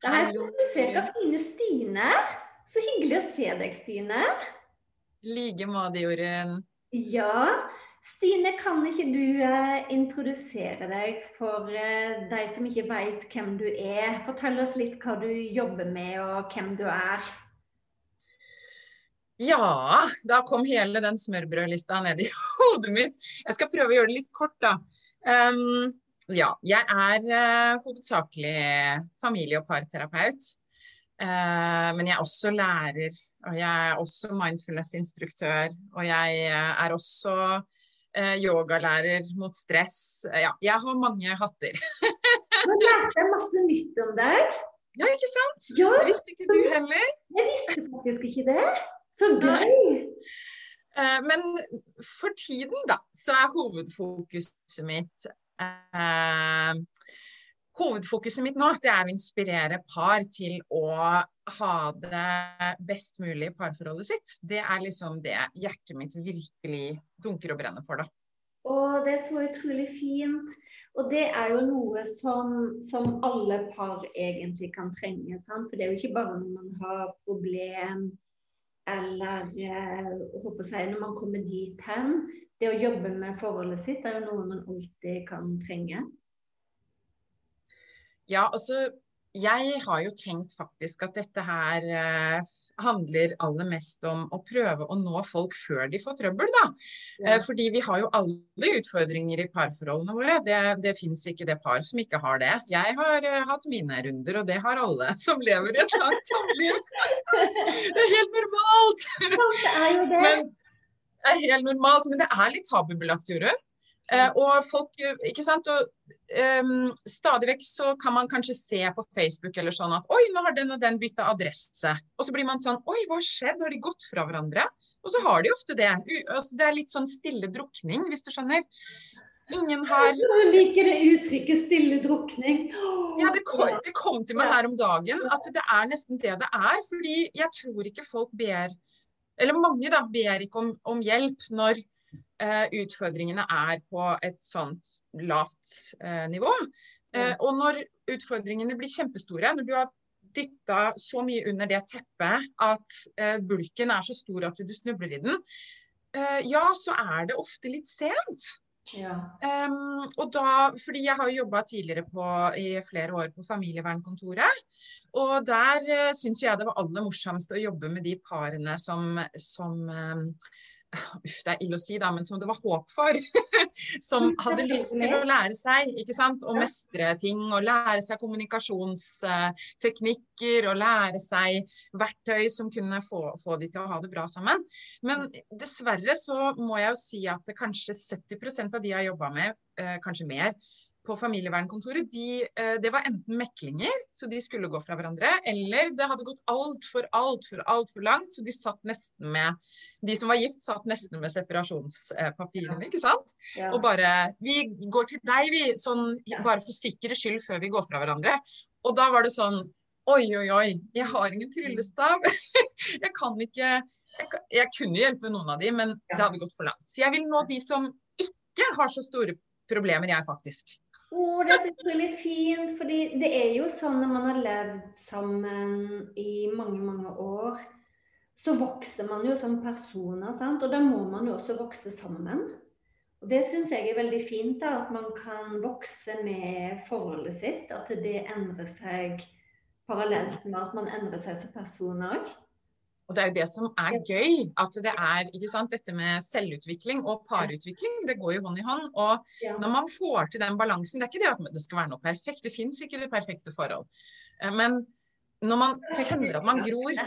Det er besøk av fine Stine. Så hyggelig å se deg, Stine. I like måte, Jorunn. Ja. Stine, kan ikke du uh, introdusere deg for uh, de som ikke veit hvem du er? Fortell oss litt hva du jobber med, og hvem du er. Ja, da kom hele den smørbrødlista ned i hodet mitt. Jeg skal prøve å gjøre det litt kort, da. Um, ja, jeg er uh, hovedsakelig familie- og parterapeut. Uh, men jeg er også lærer, og jeg er også mindfulness-instruktør. Og jeg uh, er også yogalærer mot stress. ja, jeg har mange hatter. Nå lærte jeg masse nytt om deg. Ja, ikke sant? Ja, det visste ikke du heller. Jeg visste faktisk ikke det. Så gøy. Men for tiden, da, så er hovedfokuset mitt Eh, hovedfokuset mitt nå det er å inspirere par til å ha det best mulig i parforholdet sitt. Det er liksom det hjertet mitt virkelig dunker og brenner for, da. Å, det er så utrolig fint. Og det er jo noe som, som alle par egentlig kan trenge. Sant? For det er jo ikke bare når man har problem eller eh, håper jeg, når man kommer dit hen det å jobbe med forholdet sitt er jo noe man alltid kan trenge. Ja, altså jeg har jo tenkt faktisk at dette her eh, handler aller mest om å prøve å nå folk før de får trøbbel, da. Ja. Eh, fordi vi har jo alle utfordringer i parforholdene våre. Det, det fins ikke det par som ikke har det. Jeg har eh, hatt mine runder, og det har alle som lever i et langt samliv. det er helt normalt! Det er jo det. Men, er helt normalt, men det er litt tabubelagt, Jorunn. Eh, og folk, ikke sant, og um, Stadig vekk så kan man kanskje se på Facebook eller sånn at oi, nå har den og den bytta adresse. Og så blir man sånn oi, hva har skjedd, har de gått fra hverandre? Og så har de ofte det. altså, det er litt sånn stille drukning, hvis du skjønner. Ingen har Jeg liker det uttrykket 'stille drukning'. Ja, det kom, det kom til meg her om dagen at det er nesten det det er. Fordi jeg tror ikke folk ber eller mange da, ber ikke om, om hjelp når utfordringene er på et sånt lavt eh, nivå. Eh, og når utfordringene blir kjempestore, når du har dytta så mye under det teppet at eh, bulken er så stor at du snubler i den, eh, ja, så er det ofte litt sent. Ja. Um, og da, fordi jeg har jo jobba tidligere på, i flere år på familievernkontoret. Og der uh, syns jeg det var aller morsomst å jobbe med de parene som, som um, Uff, det er ille å si, da, men som det var håp for. som hadde lyst til å lære seg ikke sant, å mestre ting. Og lære seg kommunikasjonsteknikker og lære seg verktøy som kunne få, få de til å ha det bra sammen. Men dessverre så må jeg jo si at kanskje 70% av de jeg har jobba med, eh, kanskje mer, på familievernkontoret, de, eh, det var enten meklinger, så de skulle gå fra hverandre, eller det hadde gått altfor, altfor, altfor langt, så de satt nesten med De som var gift, satt nesten med separasjonspapirene, ikke sant? Ja. Og bare Vi går til deg, vi, sånn bare for sikkerhets skyld før vi går fra hverandre. Og da var det sånn Oi, oi, oi, jeg har ingen tryllestav. jeg kan ikke jeg, jeg, kunne hjelpe noen av de, men det hadde gått for langt. Så jeg vil nå de som ikke har så store problemer, jeg faktisk. Det er så utrolig fint. fordi det er jo sånn når man har levd sammen i mange, mange år, så vokser man jo som personer, sant? og da må man jo også vokse sammen. Og Det syns jeg er veldig fint, da, at man kan vokse med forholdet sitt. At det endrer seg parallelt med at man endrer seg som person òg. Og det er jo det som er gøy. At det er ikke sant, dette med selvutvikling og parutvikling. Det går jo hånd i hånd. Og når man får til den balansen Det er ikke det at det skal være noe perfekt. Det fins ikke det perfekte forhold. Eh, men når man kjenner at man gror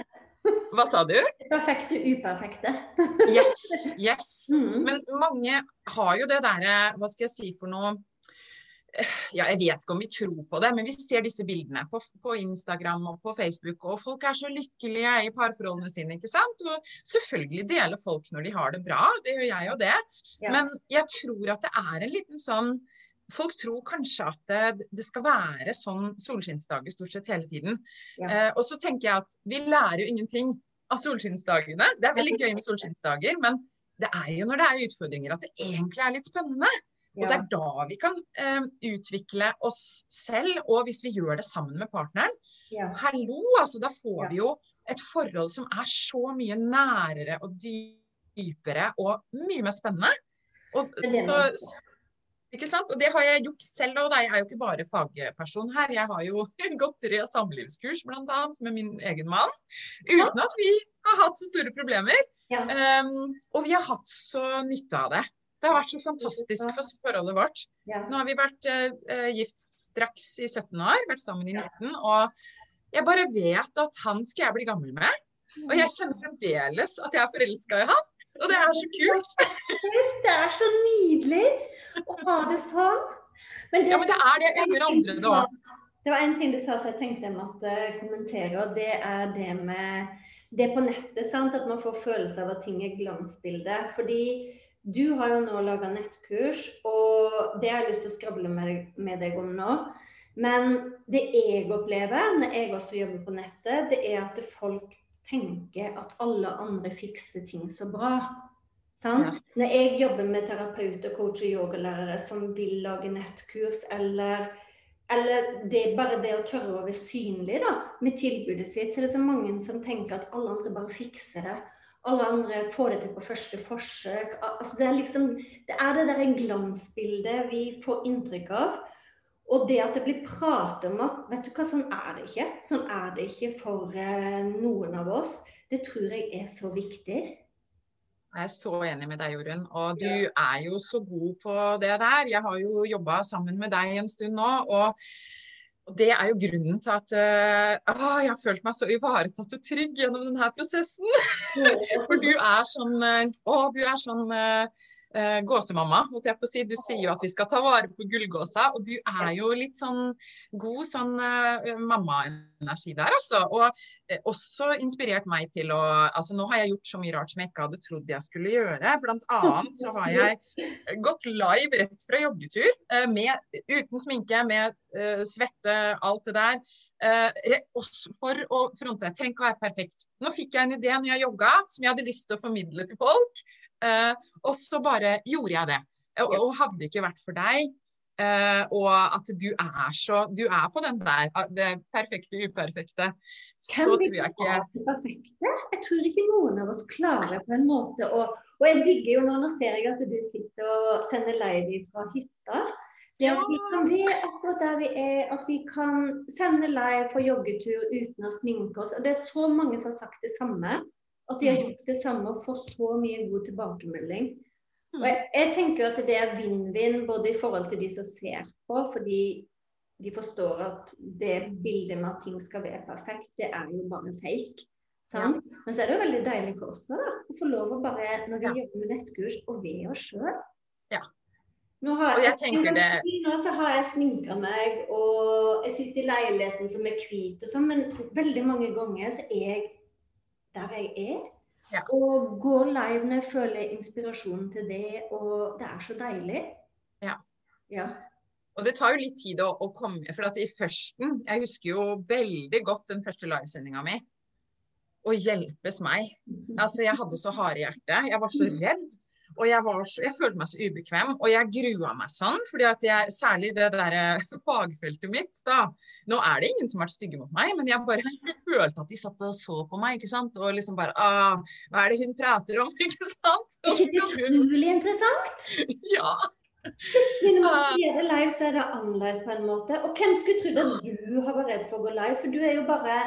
hva sa du? Perfekte uperfekte. yes. yes. Mm. Men mange har jo det derre Hva skal jeg si for noe ja, jeg vet ikke om vi tror på det, men vi ser disse bildene på, på, Instagram og på Facebook, og folk er så lykkelige i parforholdene sine, ikke sant. Og selvfølgelig deler folk når de har det bra, det gjør jeg jo det. Ja. Men jeg tror at det er en liten sånn Folk tror kanskje at det, det skal være sånn solskinnsdager stort sett hele tiden. Ja. Eh, og så tenker jeg at vi lærer jo ingenting av solskinnsdagene. Det er veldig gøy med solskinnsdager, men det er jo når det er utfordringer at det egentlig er litt spennende. Og det er da vi kan eh, utvikle oss selv, og hvis vi gjør det sammen med partneren. Ja. Hallo, altså da får vi jo et forhold som er så mye nærere og dypere og mye mer spennende. Og, og, ikke sant? Og det har jeg gjort selv, og jeg er jo ikke bare fagperson her. Jeg har jo gått tre samlivskurs bl.a. med min egen mann, uten at vi har hatt så store problemer. Ja. Um, og vi har hatt så nytte av det. Det har vært så fantastisk for forholdet vårt. Nå har vi vært uh, gift straks i 17 år, vært sammen i 19. Og jeg bare vet at han skal jeg bli gammel med. Og jeg kjenner fremdeles at jeg er forelska i han. Og det er så kult. Det er så nydelig å ha det sånn. Men det, ja, men det er det under andre da. Det var en ting du sa som jeg tenkte jeg måtte kommentere, og det er det med det på nettet. sant? At man får følelse av at ting er glansbilde. Fordi du har jo nå laga nettkurs, og det har jeg lyst til å skravle med, deg om nå. Men det jeg opplever når jeg også jobber på nettet, det er at folk tenker at alle andre fikser ting så bra. Ja. Når jeg jobber med terapeuter, coach og yogalærere som vil lage nettkurs, eller, eller det, bare det å tørre å være synlig da, med tilbudet sitt, så er det så mange som tenker at alle andre bare fikser det. Alle andre får det til på første forsøk. Altså, det, er liksom, det er det der glansbildet vi får inntrykk av. Og det at det blir pratet om at vet du hva, sånn er det ikke. Sånn er det ikke for eh, noen av oss. Det tror jeg er så viktig. Jeg er så enig med deg, Jorunn. Og du er jo så god på det der. Jeg har jo jobba sammen med deg en stund nå. og og Det er jo grunnen til at uh, jeg har følt meg så ivaretatt og trygg gjennom denne prosessen. For du er sånn, uh, å, du er sånn uh, eh, gåsemamma, holdt jeg på å si. Du sier jo at vi skal ta vare på gullgåsa, og du er jo litt sånn god sånn eh, mammaenergi der, altså. Og eh, også inspirert meg til å Altså nå har jeg gjort så mye rart som jeg ikke hadde trodd jeg skulle gjøre. Blant annet så har jeg gått live rett fra joggetur, eh, med, uten sminke, med eh, svette, alt det der. Eh, også for å fronte. Jeg trenger ikke å være perfekt. Nå fikk jeg en idé når jeg jogga som jeg hadde lyst til å formidle til folk. eh, og så bare gjorde jeg det. Og, og hadde det ikke vært for deg, uh, og at du er så Du er på den der, det perfekte uperfekte, så tror jeg ikke perfekte? Jeg tror ikke noen av oss klarer på en måte å Og jeg digger jo nå, nå ser jeg at du sitter og sender live fra hytta. Det at vi kan være akkurat der vi er, at vi kan sende live for joggetur uten å sminke oss. Og det er så mange som har sagt det samme. At de har mm. gjort det samme og får så mye god tilbakemelding. Mm. Og jeg, jeg tenker at det er vinn-vinn både i forhold til de som ser på, fordi de forstår at det bildet med at ting skal være perfekt, det er jo bare fake. Ja. Men så er det jo veldig deilig for oss da, å få lov å bare, når vi ja. jobber med nettkurs, og ved oss sjøl. Ja. Nå har, og jeg tenker det... Nå så har jeg sminka meg, og jeg sitter i leiligheten som er hvit og sånn, men veldig mange ganger så er jeg der jeg er. Ja. Og går live når jeg føler inspirasjonen til det, og det er så deilig. Ja. ja. Og det tar jo litt tid å, å komme For at i førsten Jeg husker jo veldig godt den første livesendinga mi. Og hjelpes meg. Altså, jeg hadde så harde hjerte. Jeg var så redd. Og jeg, var så, jeg følte meg så ubekvem, og jeg grua meg sånn. fordi at jeg, Særlig det der eh, fagfeltet mitt. da, Nå er det ingen som har vært stygge mot meg, men jeg bare jeg følte at de satt og så på meg. ikke sant? Og liksom bare ah, Hva er det hun prater om? ikke sant? Er det utrolig interessant? Ja. Siden man det live, så er det annerledes på en måte. Og hvem skulle trodd at du har vært redd for å gå live? For du er jo bare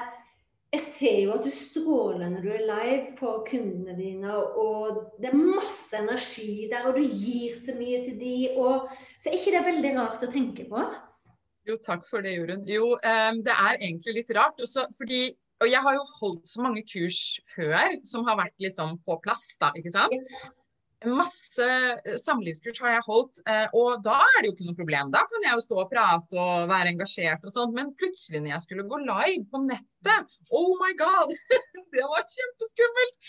jeg ser jo at du stråler når du er live for kundene dine, og det er masse energi der, og du gir så mye til de, og Så er ikke det veldig rart å tenke på? Jo, takk for det, Jorunn. Jo, um, det er egentlig litt rart. Også fordi og jeg har jo holdt så mange kurs før som har vært liksom på plass, da, ikke sant. Masse eh, samlivskurs har jeg holdt, eh, og da er det jo ikke noe problem. Da kan jeg jo stå og prate og være engasjert og sånt. Men plutselig når jeg skulle gå live på nettet, oh my god! Det var kjempeskummelt!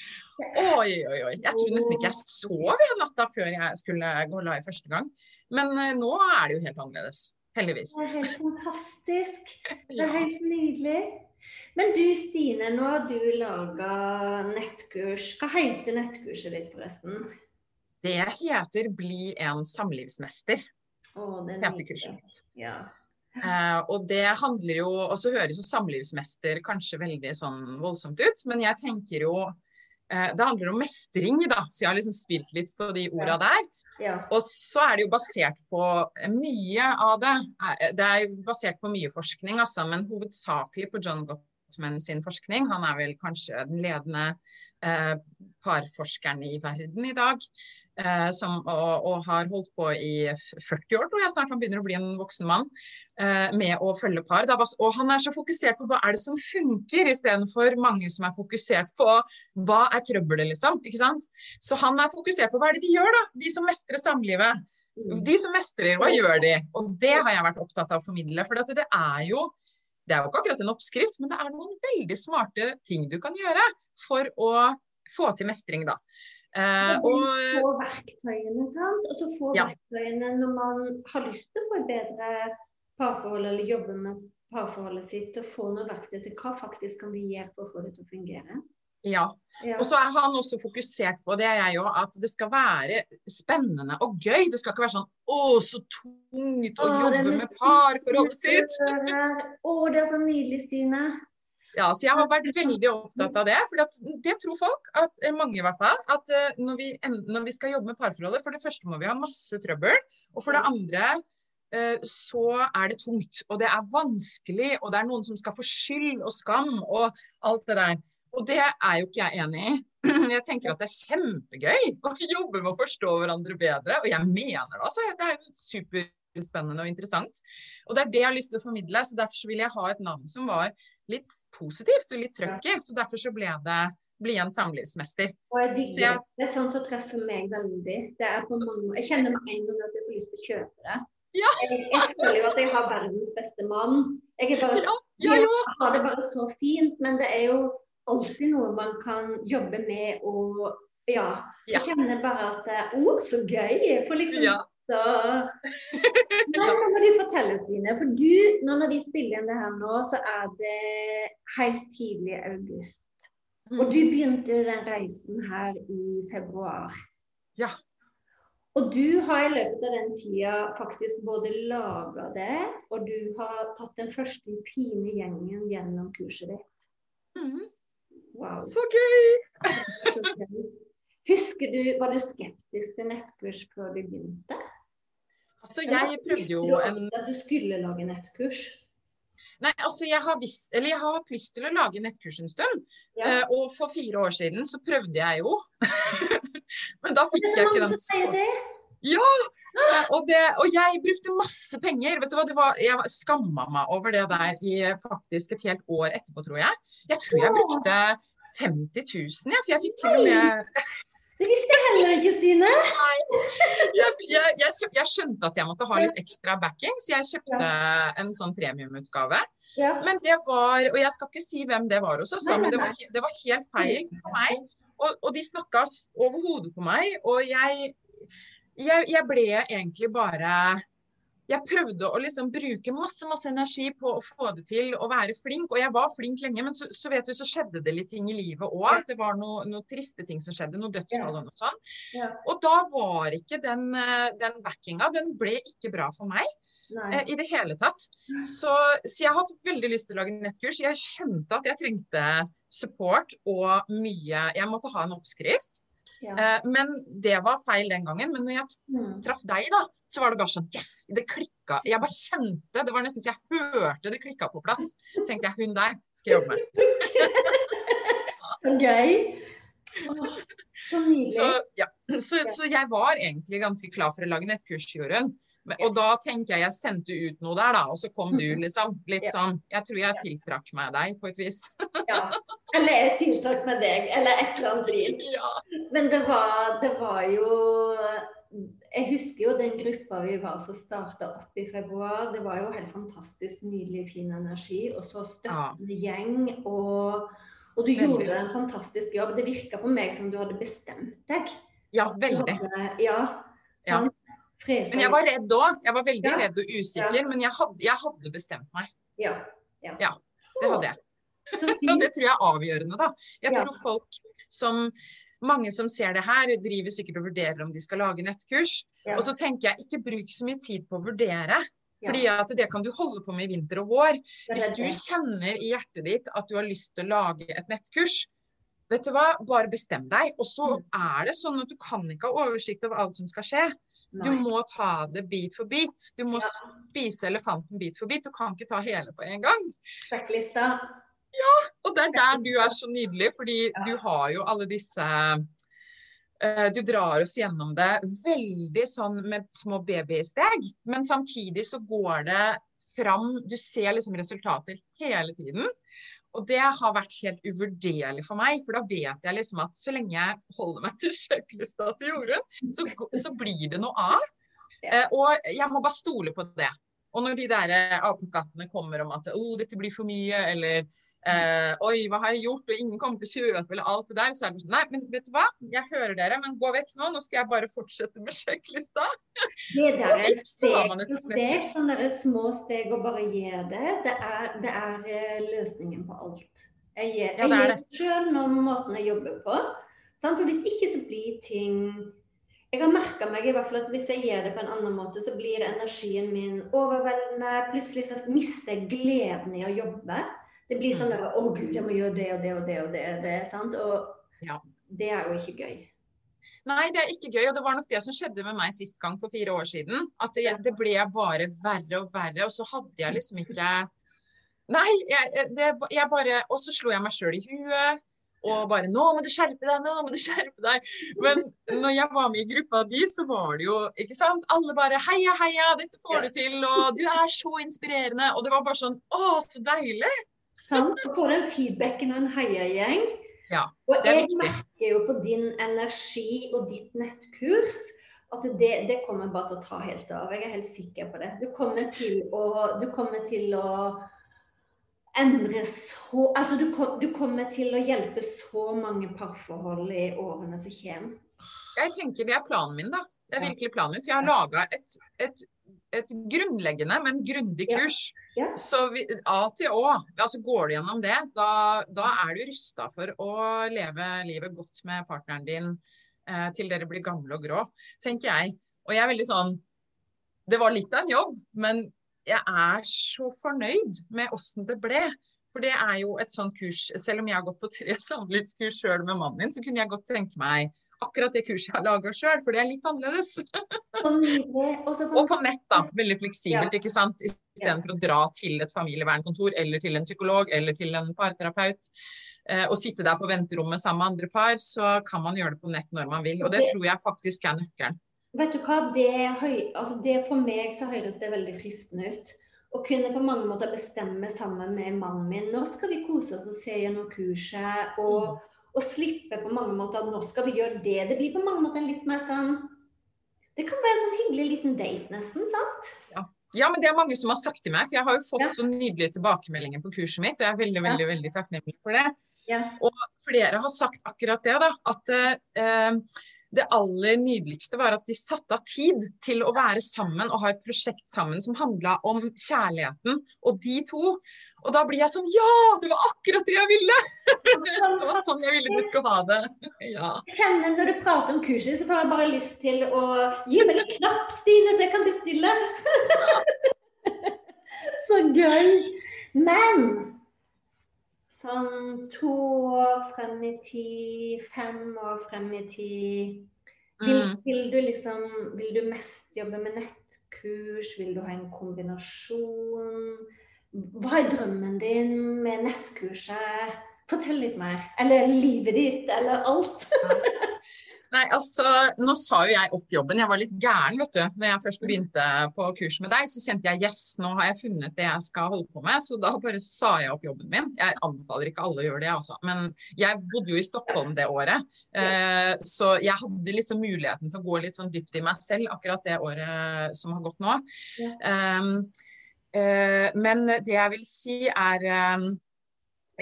Oi, oi, oi. Jeg tror nesten ikke jeg sov en natta før jeg skulle gå live første gang. Men eh, nå er det jo helt annerledes. Heldigvis. Det er helt fantastisk. Det er helt nydelig. Men du Stine, nå har du laga nettkurs. Hva heter nettkurset ditt, forresten? Det heter 'Bli en samlivsmester'. Oh, det heter kurset mitt. Ja. Uh, og det handler jo Og så høres jo samlivsmester kanskje veldig sånn voldsomt ut, men jeg tenker jo uh, Det handler om mestring, da. Så jeg har liksom spilt litt på de orda der. Ja. Og så er det jo basert på mye av det. Eh, det er jo basert på mye forskning, altså, men hovedsakelig på John Gottman sin forskning. Han er vel kanskje den ledende eh, parforskeren i verden i dag. Eh, som, og, og, har holdt på i 40 år, tror jeg snart han begynner å bli en voksen mann, eh, med å følge par. og han er så fokusert på hva er det som funker, istedenfor mange som er fokusert på hva er trøbbelet, liksom. ikke sant? Så han er fokusert på hva er det de gjør, da, de som mestrer samlivet. De som mestrer, hva gjør de? Og det har jeg vært opptatt av å formidle. For det er jo det er jo ikke akkurat en oppskrift, men det er noen veldig smarte ting du kan gjøre for å få til mestring, da. Eh, og få verktøyene, sant. Og så få ja. verktøyene når man har lyst til å få et bedre parforhold eller jobbe med parforholdet sitt, og få noen verktøy til hva faktisk kan vi gjøre for å få det til å fungere. Ja. ja. Og så er han også fokusert på, det er jeg òg, at det skal være spennende og gøy. Det skal ikke være sånn å, så tungt å, å jobbe med parforholdet sitt. Å, det er så nydelig, Stine. Ja, så Jeg har vært veldig opptatt av det. For det tror folk, at, eh, mange i hvert fall, at eh, når vi, når vi, skal jobbe med parforholdet, for det første må vi ha masse trøbbel. Og for det andre eh, så er det tungt. Og det er vanskelig, og det er noen som skal få skyld og skam og alt det der. Og det er jo ikke jeg enig i. Jeg tenker at det er kjempegøy å jobbe med å forstå hverandre bedre. Og jeg mener det, altså. Det er superspennende og interessant. Og det er det jeg har lyst til å formidle. Så derfor så vil jeg ha et navn som var litt positivt og litt trøkk i. Så derfor så ble det bli en samlivsmester. Og jeg digger jeg... Det er sånn som treffer meg veldig. Det er på mange... Jeg kjenner med en gang at jeg får lyst til å kjøpe det. Ja. Jeg, jeg, føler jo at jeg har verdens beste mann. Jeg, bare, ja, ja, jeg har det bare så fint, men det er jo alltid noe man kan jobbe med og ja. Jeg kjenner bare at Å, så gøy! For liksom ja. Så Nei, nå må du fortelle, Stine. For du, nå når vi spiller inn det her nå, så er det helt tidlig i august. Mm. Og du begynte den reisen her i februar. Ja. Og du har i løpet av den tida faktisk både laga det, og du har tatt den første pine gjengen gjennom kurset ditt. Mm. Wow. Så gøy! Husker du, Var du skeptisk til nettkurs før du begynte? Altså, jeg prøvde jo en At du skulle lage nettkurs? Nei, altså jeg har, visst, eller jeg har hatt lyst til å lage nettkurs en stund. Ja. Uh, og for fire år siden så prøvde jeg jo. Men da fikk jeg ikke den så... Ja! Uh, og, det, og, jeg brukte masse penger. vet du hva, var, Jeg skamma meg over det der i faktisk et helt år etterpå, tror jeg. Jeg tror jeg brukte 50 000, ja, for jeg fikk til og med det visste jeg heller ikke, Stine. Jeg, jeg, jeg, jeg, skjønte at jeg måtte ha litt ekstra backing, så jeg kjøpte en sånn premiumutgave. Ja. Men det var Og jeg skal ikke si hvem det var hos oss, men det var, det var, helt feil for meg. Og, og de snakka over hodet på meg, og jeg, jeg ble egentlig bare jeg prøvde å liksom bruke masse masse energi på å få det til å være flink. Og jeg var flink lenge, men så, så vet du, så skjedde det litt ting i livet òg. Det var noen noe triste ting som skjedde, noe dødsfall og noe sånt. Ja. Og da var ikke den, eh, den backinga, den ble ikke bra for meg eh, i det hele tatt. Så, så jeg har hatt veldig lyst til å lage nettkurs. Jeg kjente at jeg trengte support og mye Jeg måtte ha en oppskrift. Ja. Eh, men det var feil den gangen. Men når jeg Mm. traff deg, da, så var det bare sånn Yes! Det klikka. Jeg bare kjente Det var nesten så jeg hørte det klikka på plass. Så tenkte jeg hun der skal jeg jobbe med. Så gøy. Åh, så nydelig. Så, ja. så, så jeg var egentlig ganske klar for å lage nettkurs, Jorunn. Og da tenker jeg jeg sendte ut noe der, da. Og så kom du, liksom. Litt Ja. sånn Jeg tror jeg tiltrakk meg deg på et vis. Ja. Eller jeg tiltrakk med deg, eller et eller annet vis. Ja. Men det var, det var jo Jeg husker jo den gruppa vi var som starta opp i februar. Det var jo helt fantastisk nydelig, fin energi. Og så støttende gjeng. Og, og du Veldig. gjorde en fantastisk jobb. Det virka på meg som du hadde bestemt deg. ja, veldig. Ja. Ja. Fresa Men jeg var redd òg. Jeg var veldig Ja. redd og usikker. Men jeg hadde, jeg hadde bestemt meg. Ja. ja. Ja, Det hadde jeg. Så Og det tror jeg er avgjørende, da. Jeg Ja. tror folk som mange som ser det her, driver sikkert og vurderer om de skal lage nettkurs. Ja. Og så tenker jeg, ikke bruk så mye tid på å vurdere. Ja. Fordi at det kan du holde på med i vinter og vår. Hvis du kjenner i hjertet ditt at du har lyst til å lage et nettkurs, vet du hva, bare bestem deg. Og så Mm. er det sånn at du kan ikke ha oversikt over alt som skal skje. Du Nei. må ta det bit for bit. Du må spise elefanten bit for bit. Du kan ikke ta hele på en gang. Sjekklista. Ja, Og det er der du er så nydelig, fordi Ja. du har jo alle disse uh, Du drar oss gjennom det veldig sånn med små babysteg, men samtidig så går det fram Du ser liksom resultater hele tiden. Og det har vært helt uvurderlig for meg, for da vet jeg liksom at så lenge jeg holder meg til sjekklista til Jorunn, så, så blir det noe av. Eh, og jeg må bare stole på det. Og når de der eh, apekattene kommer om at oh, dette blir for mye, eller eh, oi, hva har jeg gjort, og ingen kommer til å kjøpe, eller alt det der, så er det sånn nei, men vet du hva, jeg hører dere, men gå vekk nå, nå skal jeg bare fortsette med sjekklista. Det der er et steg for steg, sånne små steg og bare gjør det. Det er, det er eh, løsningen på alt. Jeg gjør, Ja, jeg det det. det selv når måten jeg jobber på. Sant? For hvis ikke så blir ting Jeg har merka meg i hvert fall at hvis jeg gjør det på en annen måte, så blir energien min overveldende. Plutselig så mister jeg gleden i å jobbe. Det blir sånn Mm. der Å, gud, jeg må gjøre det og det og det og det. det sant? Og Ja. det er jo ikke gøy. Nei, det er ikke gøy, og det var nok det som skjedde med meg sist gang for fire år siden. At det, det ble bare verre og verre, og så hadde jeg liksom ikke Nei, jeg, det, jeg bare Og så slo jeg meg sjøl i huet. Og bare 'Nå må du skjerpe deg! Nå må du skjerpe deg!' Men når jeg var med i gruppa di, så var det jo ikke sant? Alle bare 'Heia, heia! Dette får du til!' Og 'Du er så inspirerende!' Og det var bare sånn 'Å, så deilig!' Sant? Og få den feedbacken av en heiagjeng. Ja, og jeg viktig. merker jo på din energi og ditt nettkurs at det, det kommer bare til å ta helt av. Jeg er helt sikker på det. Du kommer til å, du kommer til å endre så Altså du, kom, du kommer til å hjelpe så mange parforhold i årene som kommer. Jeg tenker det er planen min, da. Det er virkelig planen min. For jeg har laga et, et, et grunnleggende, men grundig Ja. kurs. Ja. Så vi, A til Å. Altså går du gjennom det, da, da er du rusta for å leve livet godt med partneren din eh, til dere blir gamle og grå, tenker jeg. Og jeg er veldig sånn Det var litt av en jobb, men jeg er så fornøyd med åssen det ble. For det er jo et sånt kurs Selv om jeg har gått på tre samlivskurs sjøl med mannen min, så kunne jeg godt tenke meg akkurat det kurset jeg laga sjøl, for det er litt annerledes. Så. Og på nett, da. Veldig fleksibelt, Ja. ikke sant. Istedenfor å dra til et familievernkontor eller til en psykolog eller til en parterapeut. Eh, og sitte der på venterommet sammen med andre par, så kan man gjøre det på nett når man vil. Og det Det- tror jeg faktisk er nøkkelen. Vet du hva, det, høy, altså det For meg så høres det veldig fristende ut. Å kunne på mange måter bestemme sammen med mannen min når skal vi kose oss og se gjennom kurset. Og, og slippe på mange måter at nå skal vi gjøre det. Det blir på mange måter litt mer sånn Det kan være en sånn hyggelig liten date, nesten. sant? Ja, men det er mange som har sagt til meg, for jeg har jo fått Ja. så nydelige tilbakemeldinger på kurset mitt, og jeg er veldig, Ja. veldig, veldig takknemlig for det. Ja. Og flere har sagt akkurat det, da. At eh, det aller nydeligste var at de satte av tid til å være sammen og ha et prosjekt sammen som handla om kjærligheten og de to. Og da blir jeg sånn Ja, det var akkurat det jeg ville! det var sånn jeg ville de skulle ha det. Ja. Jeg kjenner Når du prater om kurset, så får jeg bare lyst til å gi meg en knapp, Stine, så jeg kan bestille. så gøy. Men sånn to år frem i tid, fem år frem i tid vil, Mm. vil du liksom Vil du mest jobbe med nettkurs? Vil du ha en kombinasjon? Hva er drømmen din med nettkurset? Fortell litt mer. Eller livet ditt, eller alt. Nei, altså, nå sa jo jeg opp jobben. Jeg var litt gæren, vet du. Når jeg først begynte på kurs med deg, så kjente jeg yes, nå har jeg funnet det jeg skal holde på med. Så da bare sa jeg opp jobben min. Jeg anbefaler ikke alle å gjøre det, jeg også. Men jeg bodde jo i Stockholm det året. Eh, så jeg hadde liksom muligheten til å gå litt sånn dypt i meg selv akkurat det året som har gått nå. Um, eh, men det jeg vil si er um,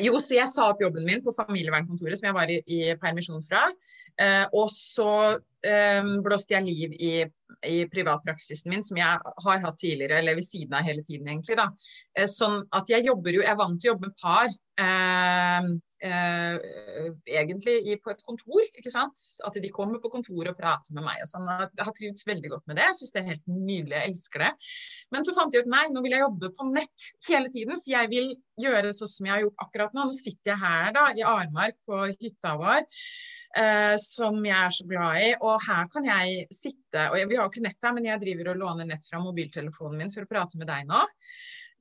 jo, så jeg sa opp jobben min på familievernkontoret som jeg var i, i permisjon fra. Eh, og så blåste jeg liv i, i privatpraksisen min, som jeg har hatt tidligere, eller ved siden av hele tiden, egentlig. da. Eh, sånn at jeg jobber jo, jeg er vant til å jobbe med par. Eh, eh, egentlig i, på et kontor, ikke sant. At de kommer på kontoret og prater med meg og sånn. Jeg har trivdes veldig godt med det. Jeg syns det er helt nydelig, jeg elsker det. Men så fant jeg ut nei, nå vil jeg jobbe på nett hele tiden. For jeg vil gjøre sånn som jeg har gjort akkurat nå. Nå sitter jeg her da, i Armark på hytta vår. eh, som jeg er så glad i. Og her kan jeg sitte og jeg, Vi har jo ikke nett her, men jeg driver og låner nett fra mobiltelefonen min for å prate med deg nå.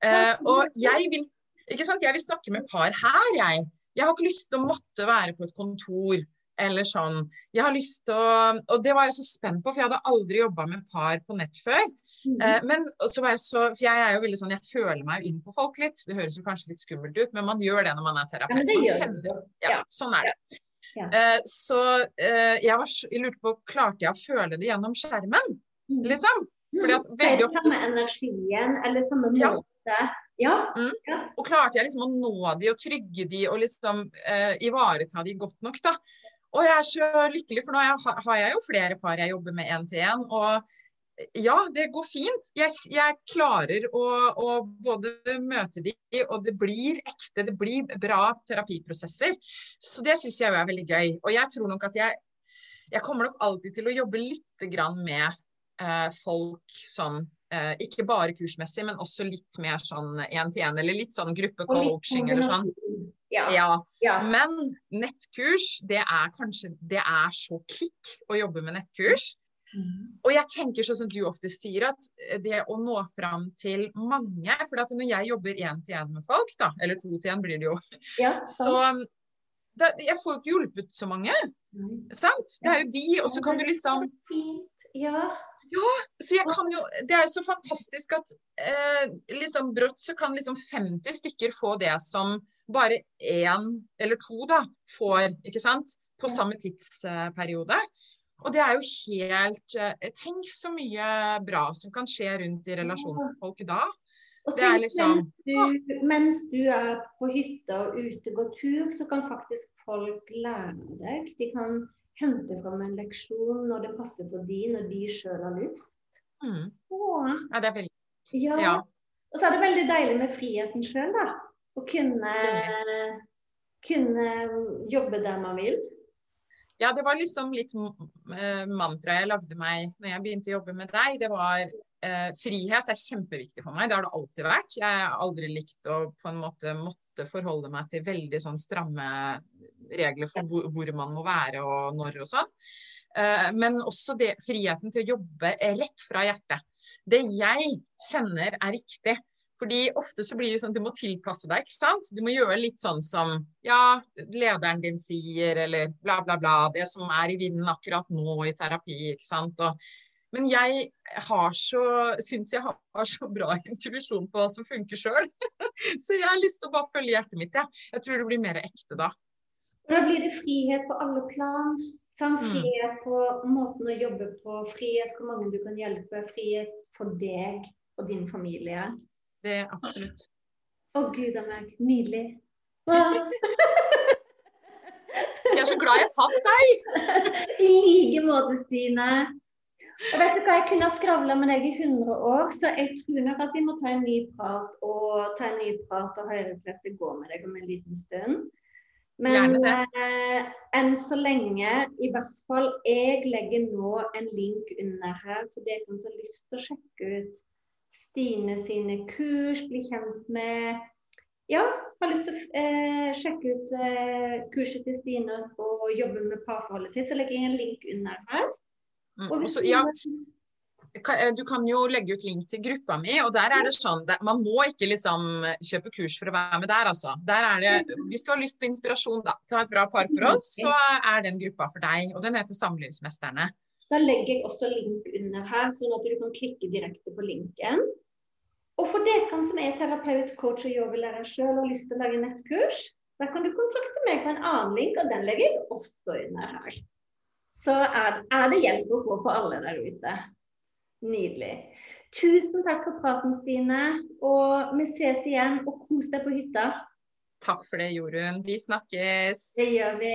Uh, og jeg vil, ikke sant? jeg vil snakke med par her, jeg. Jeg har ikke lyst til å måtte være på et kontor eller sånn. Jeg har lyst til å Og det var jeg så spent på, for jeg hadde aldri jobba med par på nett før. Eh, men så var jeg så For jeg er jo veldig sånn, jeg føler meg jo inn på folk litt. Det høres jo kanskje litt skummelt ut, men man gjør det når man er Ja, terapeut. det Man kjenner- ja, Ja. sånn er det. Ja. Eh, så eh, jeg, var, jeg lurte på, klarte jeg å føle det gjennom skjermen, Mm. liksom? Fordi at Mm. veldig ofte samme energien, eller samme Ja. måte? Ja. Og klarte jeg liksom å nå de og trygge de og liksom eh, ivareta de godt nok, da. Og jeg er så lykkelig, for nå har jeg, har jeg jo flere par jeg jobber med én til én. Og ja, det går fint. Jeg, jeg klarer å, å både møte de, og det blir ekte. Det blir bra terapiprosesser. Så det syns jeg er veldig gøy. Og jeg tror nok at jeg, jeg kommer nok alltid til å jobbe litt grann med eh, folk sånn eh, ikke bare kursmessig, men også litt mer sånn én-til-én, eller litt sånn gruppecoaching eller sånn. Ja. Ja. ja. Men nettkurs, det er kanskje Det er så kick å jobbe med nettkurs. Mm. Og jeg tenker sånn som du ofte sier, at det å nå fram til mange For at når jeg jobber én-til-én med folk, da, eller to-til-én blir det jo, ja så da, Jeg får jo ikke hjulpet så mange, Mm. sant? Det er jo de, og så kan du liksom Ja. Ja. Så jeg kan jo Det er jo så fantastisk at eh, liksom brått så kan liksom 50 stykker få det som bare én eller to da får, ikke sant? På samme tidsperiode. Og det er jo helt eh, Tenk så mye bra som kan skje rundt i relasjonen med folk da. Og tenk, liksom- mens, du, mens du er på hytta og ute går tur, så kan faktisk folk lære deg. De kan hente fram en leksjon når det passer for de, når de sjøl har lyst. Mm. Og, Ja, det er veldig ja. Ja. Og så er det veldig deilig med friheten sjøl, da. Å kunne, kunne jobbe der man vil. Ja, det var liksom litt uh, mantraet jeg lagde meg når jeg begynte å jobbe med deg. Det var eh, frihet er kjempeviktig for meg. Det har det alltid vært. Jeg har aldri likt å på en måte måtte forholde meg til veldig sånn stramme regler for hvor, hvor man må være og når og sånn. Eh, men også det, friheten til å jobbe rett fra hjertet. Det jeg kjenner er riktig. Fordi ofte så blir det sånn at du må tilpasse deg, ikke sant. Du må gjøre litt sånn som ja, lederen din sier, eller bla, bla, bla. Det som er i vinden akkurat nå i terapi, ikke sant. Og, men jeg har så, syns jeg har, så bra intuisjon på hva som funker sjøl. så jeg har lyst til å bare følge hjertet mitt, jeg. Ja. Jeg tror det blir mer ekte da. Og da blir det frihet på alle plan. Sant? Mm. Frihet på måten å jobbe på, frihet hvor mange du kan hjelpe, frihet for deg og din familie. Det er absolutt. Å gud a meg, nydelig. Jeg er så glad jeg fant deg! I like måte, Stine. Og vet du hva, Jeg kunne ha skravla med deg i 100 år, så jeg tror nok at vi må ta en ny prat og ta en ny prat og høre hvordan gå med deg om en liten stund. Men eh, enn så lenge, i hvert fall Jeg legger nå en link under her for dere som har lyst til å sjekke ut Stine sine kurs, bli kjent med Ja, har lyst til å eh, sjekke ut eh, kurset til Stine og jobbe med parforholdet sitt, så legger jeg en link under her. Mm. Også, ja, eh, du kan jo legge ut link til gruppa mi, og der er det sånn Man må ikke liksom kjøpe kurs for å være med der, altså. Der er det, hvis du har lyst på inspirasjon da, til å ha et bra parforhold, så er den gruppa for deg. Og den heter Samlivsmesterne. Da legger jeg også link under her, sånn at du kan klikke direkte på linken. Og for dere som er terapeut, coach og yogalærer sjøl og har lyst til å lage nettkurs, da kan du kontakte meg på en annen link, og den legger jeg også under her så er, er det hjelp å få for alle der ute. Nydelig. Tusen takk for praten, Stine. Og vi ses igjen. Og kos deg på hytta. Takk for det, Jorunn. Vi snakkes. Det gjør vi.